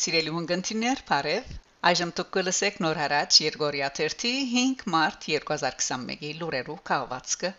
Սիրելի ունգընտիներ, բարև։ Այժմ դուք կլսեք նոր հարաճ Երգորիա 3 5 մարտ 2021-ի լուրերով կահվածքը։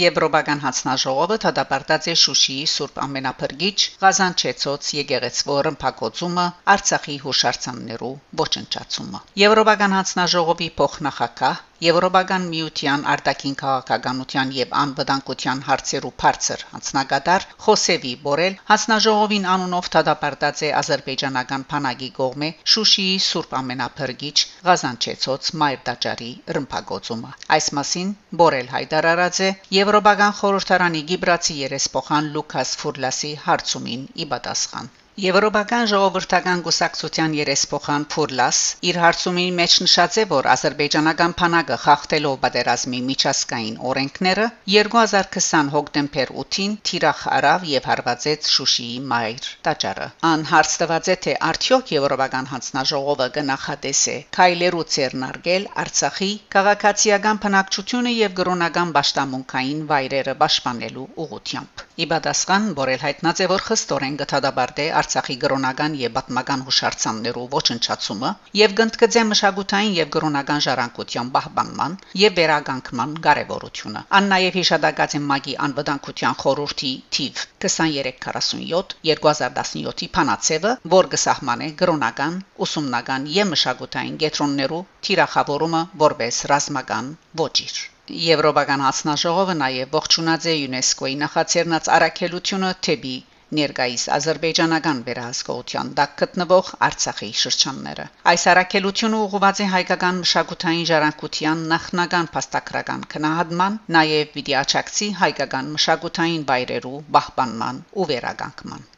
Եվրոպական հանձնաժողովը դադարեցած է Շուշիի Սուրբ Ամենափրկիչ Ղազանչեցոց եկեղեցվո ռմբակոծումը Արցախի հուշարձաններու ոչնչացումը։ Եվրոպական հանձնաժողովի փոխնախագահ Եվրոպական միության արտաքին քաղաքականության եւ անվտանգության հարցերու բարձր հանձնագետար Խոսեվի Բորել հանձնաժողովին անունով դադարեցած է ազերբայջանական փանագի կողմէ Շուշիի Սուրբ Ամենափրկիչ Ղազանչեցոց Մայր տաճարի ռմբակոծումը։ Այս մասին Բորել հայտարարած է Եվրոպական խորհրդարանի Գիբրացի երեսփոխան Լուկաս Ֆուրլասի հարցումին ի պատասխան Եվրոպական ժողովրդական գուսակցության երեսփոխան Ֆուրլաս իր հարցումի մեջ նշած է, որ ազերբայջանական փանագը խախտելով պատերազմի միջազգային օրենքները 2020 հոկտեմբեր 8-ին թիրախ արավ եւ հարվածեց Շուշիի մայր տաճարը։ Ան հարց տված է թե արդյոք Եվրոպական հանձնաժողովը կնախադեսե քայլերու ցերնարգել Արցախի քաղաքացիական բնակչությունը եւ գրոնական ճշտամունքային վայրերը պաշտպանելու ուղղությամբ։ Ի պատասխան Բորել հայտնած է, որ խստորեն գտադաբարդե Արցախի գրոնական եւ պատմական հուշարձաններու ոչնչացումը եւ գնդկծե մշակութային եւ գրոնական ժառանգության պահպանման եւ վերագանքման կարեւորությունը։ Ան նաեւ հիշադակած է ՄԱԳ-ի անվտանգության խորհրդի թիվ 2347 2017-ի փանացեվը, որ կսահմանե գրոնական, ուսումնական եւ մշակութային գետրոններու թիրախավորումը որպես ռազմական ոչիր։ Եվրոպական հանձնաժողովը նաև ողջունած է ՅՈՒՆԵՍԿՕ-ի նախաձեռնած առաքելությունը թեպի ներկայիս ազերբայջանական վերահսկողության դակ գտնվող Արցախի շրջանները։ Այս առաքելությունը ուղղված է հայկական մշակութային ժառանգության նախնական փաստագրական քնահատման, նաև պիտի աչակցի հայկական մշակութային բայրերու պահպանման ու վերագանքման։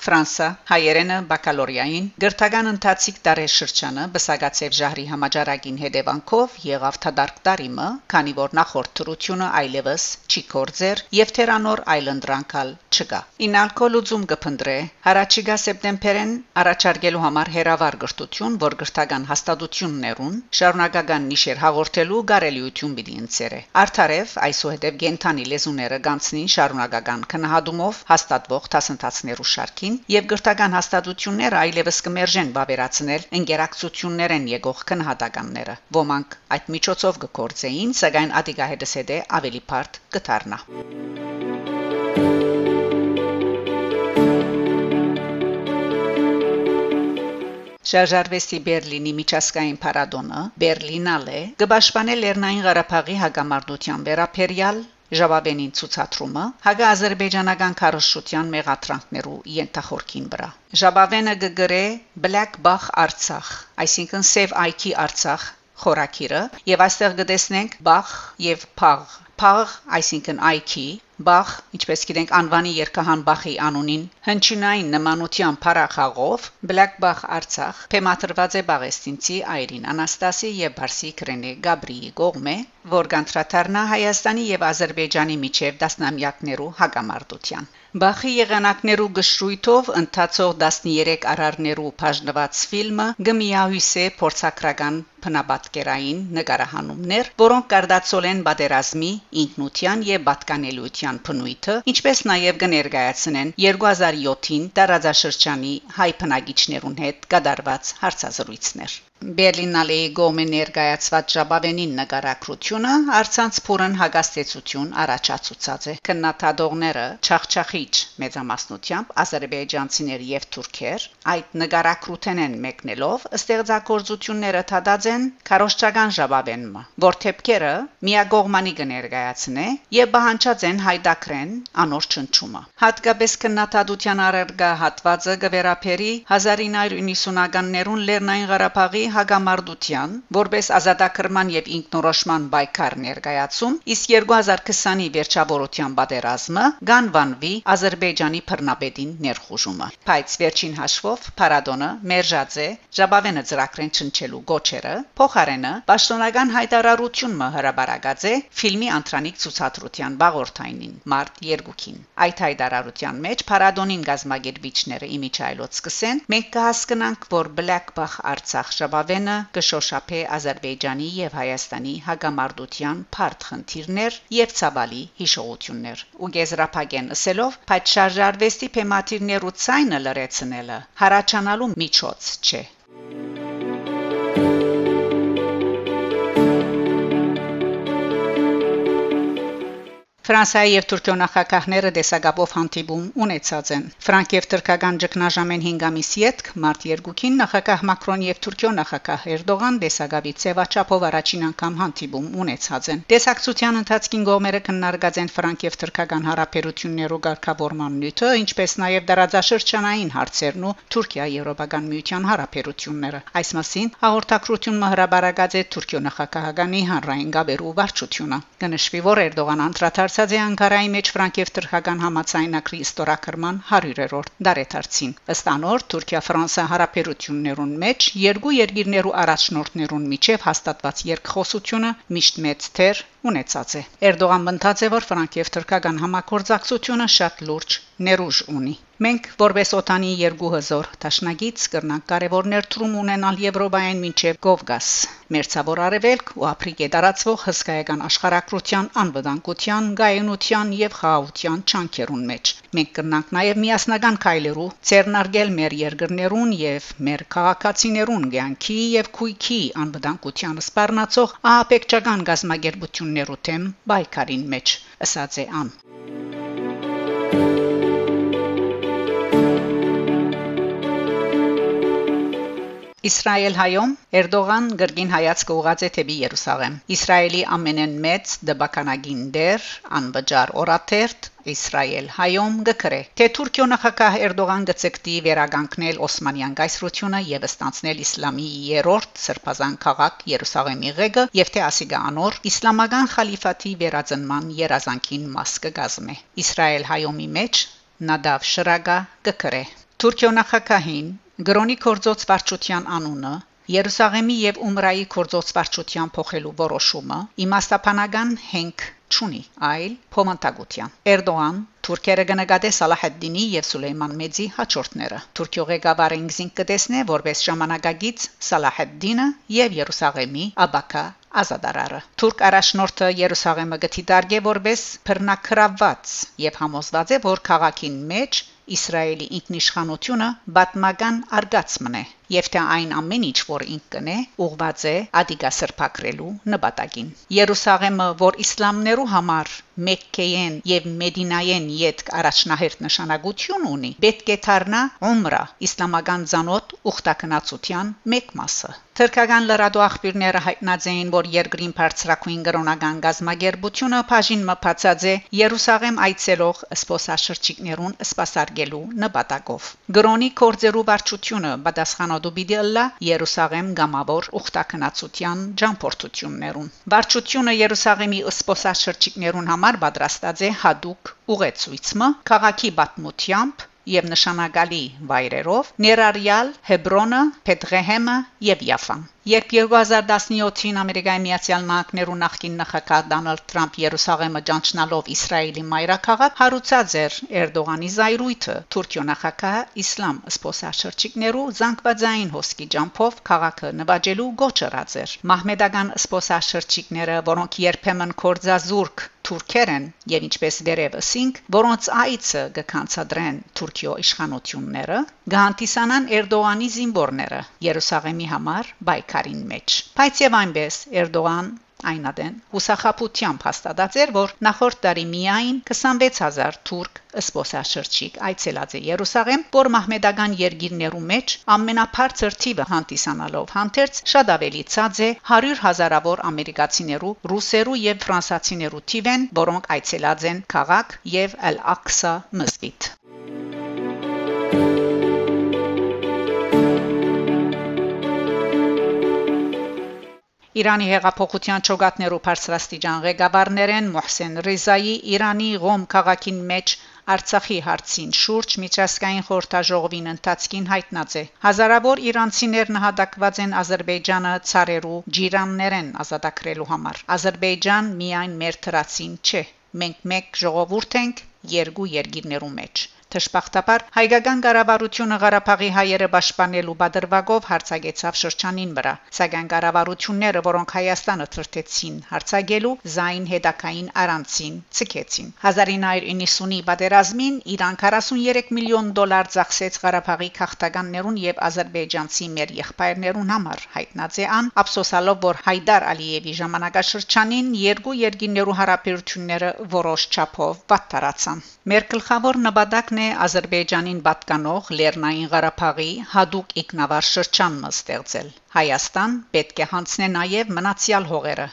Ֆրանսա հայերենը բակալորիային գրթական ընթացիկ տարեշրջանը բսակացև ժահրի համաճարակին հետևանքով եղավ թադարկ տարիմը, քանի որ նախորդ թրությունը այլևս չի կորձեր եւ թերանոր այլընտրանքալ չկա։ Ինալկոլ ուզում կփնդրե հարաճիգա սեպտեմբերեն առաջարկելու համար հերավար գրթություն, որ գրթական հաստատություններուն շարունակական նիշեր հաղորդելու գարելիություն պիտի ընծերը։ Արթարև այսուհետև գենթանի լեզուները գանցնին շարունակական քնահատումով հաստատվող դասընթացներու շարքին մասին եւ գրթական հաստատությունները այլևս կմերժեն բավերացնել ինտերակցիաներեն եկող քնահատականները։ Ոմանք այդ միջոցով կկործեին, սակայն ադիգահետս հետ ավելի բարդ կդառնա։ Շարժարվեստի Բերլինի միջազգային փառատոնը Բերլինալե կպաշտպանել Լեռնային Ղարաբաղի հագամարտության վերապերյալ Ժաբաբենին ցուցադրումը հագա-ադրբեջանական քարոշչության մեղատրանքներու ենթախորքին վրա։ Ժաբավենը գգրե Black Bach Արցախ, այսինքն Save IK Արցախ խորակիրը եւ այստեղ կտեսնենք Bach եւ Pag Pag, այսինքն IK Բախ, ինչպես գիտենք, անվանի երկհան Բախի անունին հնչյունային նմանության փարախաղով Black Bach Արցախ թեմատրված է Բաղեստինցի Այրին Անաստասի եւ Բարսի Կրենե Գաբրիի կողմէ, որ կանտրատարնա Հայաստանի եւ Ադրբեջանի միջև դասնամյակներու հակամարտության։ Բախի եղանակներու գշրույթով ընթացող 13 արարներու բաժնված ֆիլմը գմիահույս է փորձակրական փնապատկերային նկարահանումներ, որոնք կարդացոլ են բادرազմի ինքնության եւ պատկանելիության փնույթը, ինչպես նաեւ կներկայացնեն 2007-ին տարածաշրջանի հայ բնագիչներուն հետ կատարված հարցազրույցներ։ Բերլինալեի գոմե ներկայացված Ժաբավենին նկարակրությունը արցանց փուրն հագաստեցություն առաջացուցած է։ Քննադատողները չախչախիչ մեծամասնությամբ ազերբայջանցիներ եւ թուրքեր այդ նկարակրութենեն մեկնելով ստեղծագործությունները թադած են քարոշչական Ժաբավենը, որ թեփքերը միագողմանի կներկայացնե եւ բահանջած են հայդակրեն անոր ճնչումը։ Հատկապես քննադատության առարգա հատվածը գվերապերի 1990-ականներուն Լեռնային Ղարաբաղի հագամարտության որպես ազատագրման եւ ինքնորոշման պայքար ներկայացում, իսկ 2020-ի վերջավորության պատերազմը գանվանվի Ադրբեջանի բռնապետին ներխուժումը։ Բայց վերջին հաշվով Փարադոնը մերժած է Ժաբավենը ծրագրեն չնչելու գոչերը, փոխարենը պաշտոնական հայտարարությունը հրաբարացած է ֆիլմի անտրանիկ ցուցադրության բաղորդայինին մարտ 2-ին։ Այդ հայտարարության մեջ Փարադոնին գազագերբիչները իմիջայլոց սկսեն. մենք կհասկանանք, որ Black-Bach Արցախ Ժաբավենը կշոշափե Ադրբեջանի եւ Հայաստանի հագամարտության բարդ խնդիրներ եւ ցավալի հիշողություններ։ Ու գեզրափագեն ասելով, բայց շարժարվեստի թեմատիկներու ցայնը լրացնելը հարաճանալու միջոց չէ։ Ֆրանսիայի եւ Թուրքիո նախագահները դեսագաբով հանդիպում ունեցած են։ Ֆրանկ եւ Թուրքական ճգնաժամեն 5 ամիս յետք մարտ 2-ին նախագահ Մակրոն եւ Թուրքիո նախագահ Էրդողան դեսագաբի ծեվաչափով առաջին անգամ հանդիպում ունեցած են։ Դեսակցության ընթացքին գոմերը քննարկած են Ֆրանկ եւ Թուրքական հարաբերություններու ղեկավարման նյութը, ինչպես նաեւ դարաձաշրջանային հարցերն ու Թուրքիա-Եվրոպական միության հարաբերությունները։ Այս մասին հաղորդակցություն հրաբարացած է Թուրքիո նախագահանի հանրային գաբերու վարչությունը։ Կնշվի, որ Էրդողան անդրադարձ Ասացի Անկարայի մեջ Ֆրանկիև Թուրքական համացայնակրի ստորակրման 100-րդ դարեթարցին։ Ըստ անոր Թուրքիա-Ֆրանսա հարաբերություններուն մեջ երկու երկիրներու առաջնորդներուն միջև հաստատված երկխոսությունը միշտ մեծ թեր ունեցած է։ Էրդողան մտած է, որ Ֆրանկիև թուրքական համակորձակցությունը շատ լուրջ ներուժ ունի։ Մենք որպես օտանի երկու հզոր տաշնագից կրնանք կարևոր ներդրում ունենալ Եվրոպայեն մինչև Կովկաս, Մերձավոր Արևելք ու Աֆրիկե տարածվող հսկայական աշխարհակրթության անվտանգության, գայունության եւ խաղաղության չանքերուն մեջ։ Մենք կրնանք նաեւ միասնական քայլերու ցերնարգել մեր երկրներուն եւ մեր քաղաքացիներուն ցանկի եւ քույքի անվտանգության սպառնացող ահապեկչական գազագերբություն ընկերություններու թեմ բայկարին մեջ ասած է ան Իսրայել հայոմ Էրդողան գրգին հայացքը ուղաց է թեպի Երուսաղեմ։ Իսրայելի ամենեն մեծ դբականագին դեր անվճար օրաթերթ Իսրայել հայոմ գկրե թե Թուրքիո նախագահ Էրդողան գծեկտի վերագանքնել Օսմանյան գայսրությունը եւ ստանցնել իսլամի երրորդ սրբազան քաղաք Երուսաղեմի ղեկը եւ թե ասիգա անոր իսլամական խալիֆատի վերածնման երազանքին մաս կգազմե Իսրայել հայոմի մեջ Նադավ Շրագա գկրե Թուրքիո նախագահին Գրոնի կորձոց վարչության անունը Երուսաղեմի եւ Ումրայի կորձոց վարչության փոխելու որոշումը իմաստապանական հենք ճունի այլ փոմանտագության Էրդողան Թուրքերը կնկատե Սալահեդդինի եւ Սուլեյման Մեծի հաջորդները Թուրքիո ղեկավարը ինքզին կտեսնե որպես ժամանակագից Սալահեդդինը եւ Երուսաղեմի Աբակա ազադարարը Թուրք առաջնորդը Երուսաղեմը գտի դարգե որպես բռնակրաված եւ համոզված է որ քաղաքին մեջ Իսրայելի ինքնիշխանությունը բատմական արգած մնե եւ թե այն ամեն ինչ որ ինք կնե ուղված է ադիգա սրբակրելու նպատակին Երուսաղեմը որ իսլամներու համար Մեքքեեն եւ Մեդինայեն յետք առաջնահերթ նշանակություն ունի պետք է դառնա ումրա իսլամական ցանոթ ուխտակնացության մեկ մասը Թրկական լրադու աղբյուրները հայտնած էին, որ երկրին բարձրակույն կրոնական գազագերբությունը բաժին մփացած է Երուսաղեմ այցելող սպասաշրջիկներուն սպասարկելու նպատակով։ Գրոնի կորձերու վարչությունը պատասխանատու պիտի ըլլա Երուսաղեմ գամավոր ուխտակնացության ջամփորդություններուն։ Վարչությունը Երուսաղեմի սպասաշրջիկներուն համար պատրաստած է հadoop ուղեցույցը քաղաքի պատմությամբ եւ նշանակալի վայրերով ներառյալ Հեբրոնը, Փետրեհեմը եւ Յաֆան։ Երբ 2017-ին Ամերիկայի Միացյալ Նահանգներու նախկին նախագահ Դոնալդ Թրամփ Երուսաղեմը ճանչնալով Իսրայելի մայրաքաղաք հարուցած էր Էրդողանի զայրույթը Թուրքիո նախագահ Իսլամ սփոսաշրջիկներու զանգվածային հոսքի ջամփով քաղաքը նվաճելու գոչրած էր։ Մահմեդական սփոսաշրջիկները, որոնք երբեմն կորձազուրկ թուրքեր են եւ ինչպես վերևսինք, որոնց այցը կքանցադրեն Թուրքիո իշխանությունները, գանտիսանան Էրդողանի զինվորները Երուսաղեմի համար բայկարին մեջ։ Բայց եւ այնպես Էրդողան այնադեն հուսախապությամբ հաստատած էր, որ նախորդ տարի միայն 26000 թուրք սպոսաշրջիկ այցելած է Երուսաղեմ, որ մահմեդական երկիրներու մեջ ամենաբարձր թիվը հանդիսանալով հանդերձ շատ ավելի ցած է 100 հազարավոր ամերիկացիներու, ռուսերու եւ ֆրանսացիներու թիվեն, որոնք այցելած են քաղաք եւ Ալ-Aqsa մզգիթ։ Իրանի հեղափոխության ճոգատներու բարձրաստիճան ղեկավարներեն Մոհսեն Ռիզայի Իրանի Ղոմ քաղաքին մեջ Արցախի հարցին շուրջ միջազգային խորհրդաժողովին ընթացքին հայտնած է հազարավոր իրանցիներ նահատակված են Ադրբեջանը ցարերու ջիրաններեն ազատագրելու համար Ադրբեջան միայն մեր թրացին չէ մենք մեկ ժողովուրդ ենք երկու երկիրներու մեջ Թշպախտաբար հայկական կառավարությունը Ղարաբաղի հայերը պաշտպանելու բادرվագով հարցագեցավ շրջանին վրա։ Սակայն կառավարությունները, որոնք Հայաստանը ծրտեցին հարցագելու, զայն հետակային առանցին, ցկեցին։ 1990-ի պատերազմին Իրան 43 միլիոն դոլար ծախսեց Ղարաբաղի քաղաքականներուն եւ ազերբայջանցի մեր եղբայրներուն համար, հայտնած է ան, ափսոսալով, որ Հայդար Ալիևի ժամանակաշրջանին երկու երկիներու հարաբերությունները որոշ չափով վատ տարածան։ Մեր գլխավոր նպատակն է Ադրբեջանին պատկանող Լեռնային Ղարաբաղի հadoop ինքնավար շրջանը ստեղծել։ Հայաստան պետք է հանցնե նաև մնացյալ հողերը,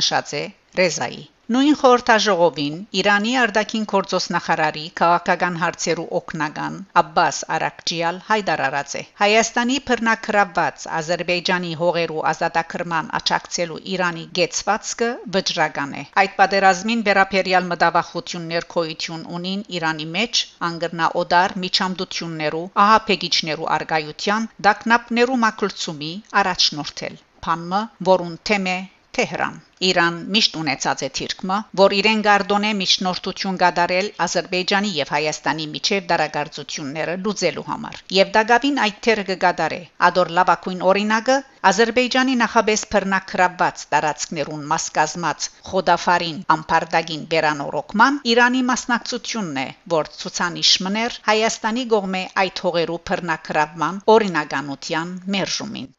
նշած է Ռեզայի։ Նույն խորհրդաժողովին Իրանի արտաքին գործոս նախարարի քաղաքական հարցերու օկնական Աբբաս Արաքջիալ հայտարարած է Հայաստանի բռնակրաված Ադրբեջանի հողերու ազատագրման աճակցելու Իրանի գեցվածքը վճռական է այդ պատերազմին վերապերյալ մտավախություններ քոյություն ունին Իրանի մեջ անգրնա օդար միջամդություններու ահապեգիչներու արգայության դակնապներու մակլցումի առաջնորդել Փանմը որուն թեմե Թեհրան Իրան միշտ ունեցած է թիրքմը, որ իրեն գարդոնե միջնորդություն գդարել Ադրբեջանի եւ Հայաստանի միջև դարագարձությունները լուծելու համար։ Եվ դակավին այդ թերը կգադարե։ Ադոր լավակույն օրինակը Ադրբեջանի նախաբես բռնակրաված տարածքներուն մաս կազմած Խոդաֆարին ամփարդագին վերանորոգման Իրանի մասնակցությունն է, որ ցուցանիշ մներ Հայաստանի գողմե այդ հողերու բռնակրավման օրինականության մերժումին։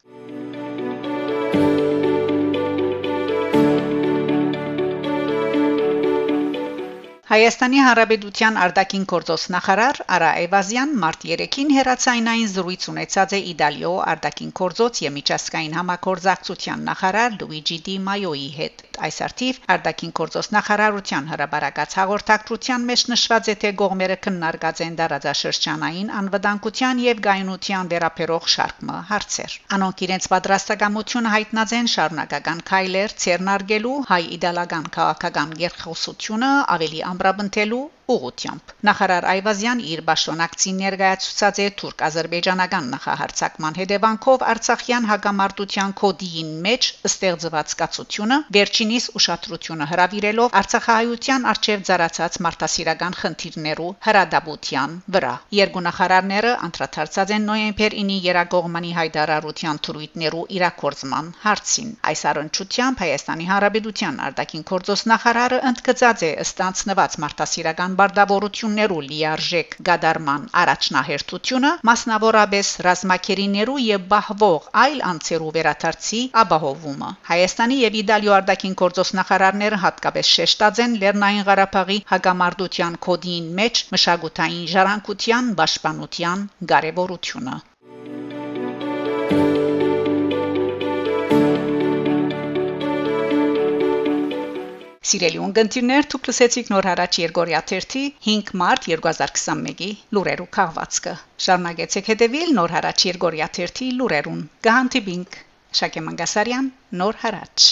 Հայաստանի Հանրապետության արտաքին գործոս նախարար Արա Էվազյան մարտ 3-ին հերացայինային զրույց ունեցած է Իտալիո արտաքին գործոց եւ միջազգային համագործակցության նախարար Լուիջի Դի Մայոյի հետ։ Այս արդիվ արտաքին գործոս նախարարության հրաբարակած հաղորդակցության մեջ նշված է թե գողմերը քննարկած են դարաձաշրջանային անվտանգության եւ գայունության վերապերող շարքը հարցեր։ Անոնք իրենց պատրաստակամությունը հայտնած են շարունակական քայլեր ցերնարգելու հայ-իտալական քաղաքական երկխոսությունը ավելի ամրապնդելու ուղությամբ նախարար Այվազյան իր ճշտոնակցին ներկայացուցած է թուրք-ազերբայջանական նախահարցակման հետևանքով Արցախյան հակամարտության կոդիին մեջ ստեղծված կացությունը վերջինիս ուշադրությունը հրավիրելով Արցախահայության արչև ծառացած մարտահրավերական խնդիրներու հրադաբության վրա երկու նախարարները անդրադարձած են նոյեմբեր 9-ի երագողմանի հայտարարության թրույթներու իրակորձման հարցին այս առընչությամբ Հայաստանի Հանրապետության արտաքին գործոս նախարարը ընդգծած է ըստանցնված մարտահրավերական բարդավորություններու լիարժեք գադարման առաջնահերթությունը մասնավորապես ռազմակերիներու եւ բահվող այլ անձերու վերաթարցի ապահովումը Հայաստանի եւ Իտալիո արտաքին գործոս նախարարները հատկապես շեշտած են Լեռնային Ղարաբաղի հագամարտության կոդին մեջ մշակութային ժառանգության պաշտպանության կարևորությունը Սիրելի ունգընտիրներ, դուք լսեցիք նոր հարաճ Երգորիա 3 5 մարտ 2021-ի լուրերու քաղվածքը։ Շարունակեցեք հետևել նոր հարաճ Երգորիա 3 լուրերուն։ Գահանտիբինգ Շակե Մանգասարյան, նոր հարաճ։